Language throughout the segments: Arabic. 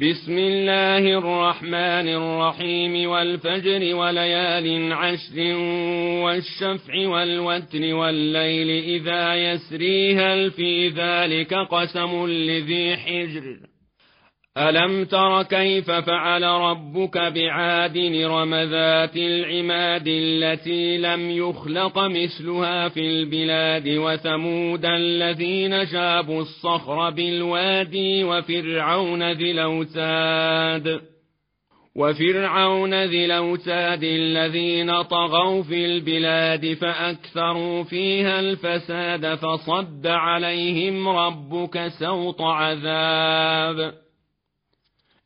بسم الله الرحمن الرحيم والفجر وليال عشر والشفع والوتر والليل إذا يسري هل في ذلك قسم لذي حجر ألم تر كيف فعل ربك بعاد رم ذات العماد التي لم يخلق مثلها في البلاد وثمود الذين شابوا الصخر بالوادي وفرعون ذي الأوتاد وفرعون ذي الأوتاد الذين طغوا في البلاد فأكثروا فيها الفساد فصد عليهم ربك سوط عذاب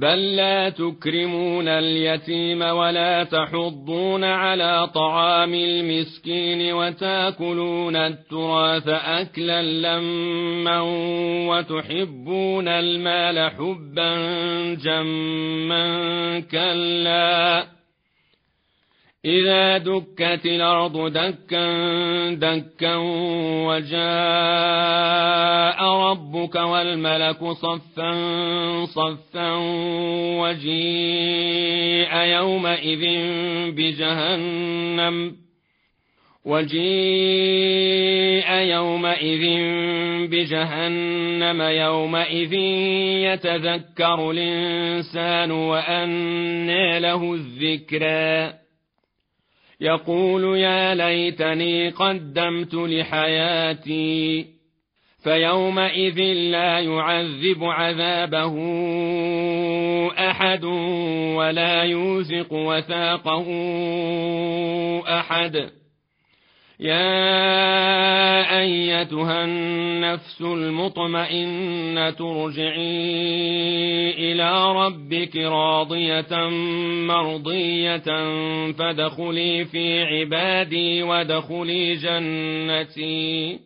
بل لا تكرمون اليتيم ولا تحضون على طعام المسكين وتاكلون التراث أكلا لما وتحبون المال حبا جما كلا. إذا دكت الأرض دكا دكا وجاء ربك والملك صفا صفا وجيء يومئذ بجهنم وجيء يومئذ بجهنم يومئذ يتذكر الإنسان وأنى له الذكرى. يقول يا ليتني قدمت لحياتي فيومئذ لا يعذب عذابه أحد ولا يوثق وثاقه أحد. يا أيتها النفس المطمئنة ارجعي إلى ربك راضية مرضية فادخلي في عبادي وادخلي جنتي.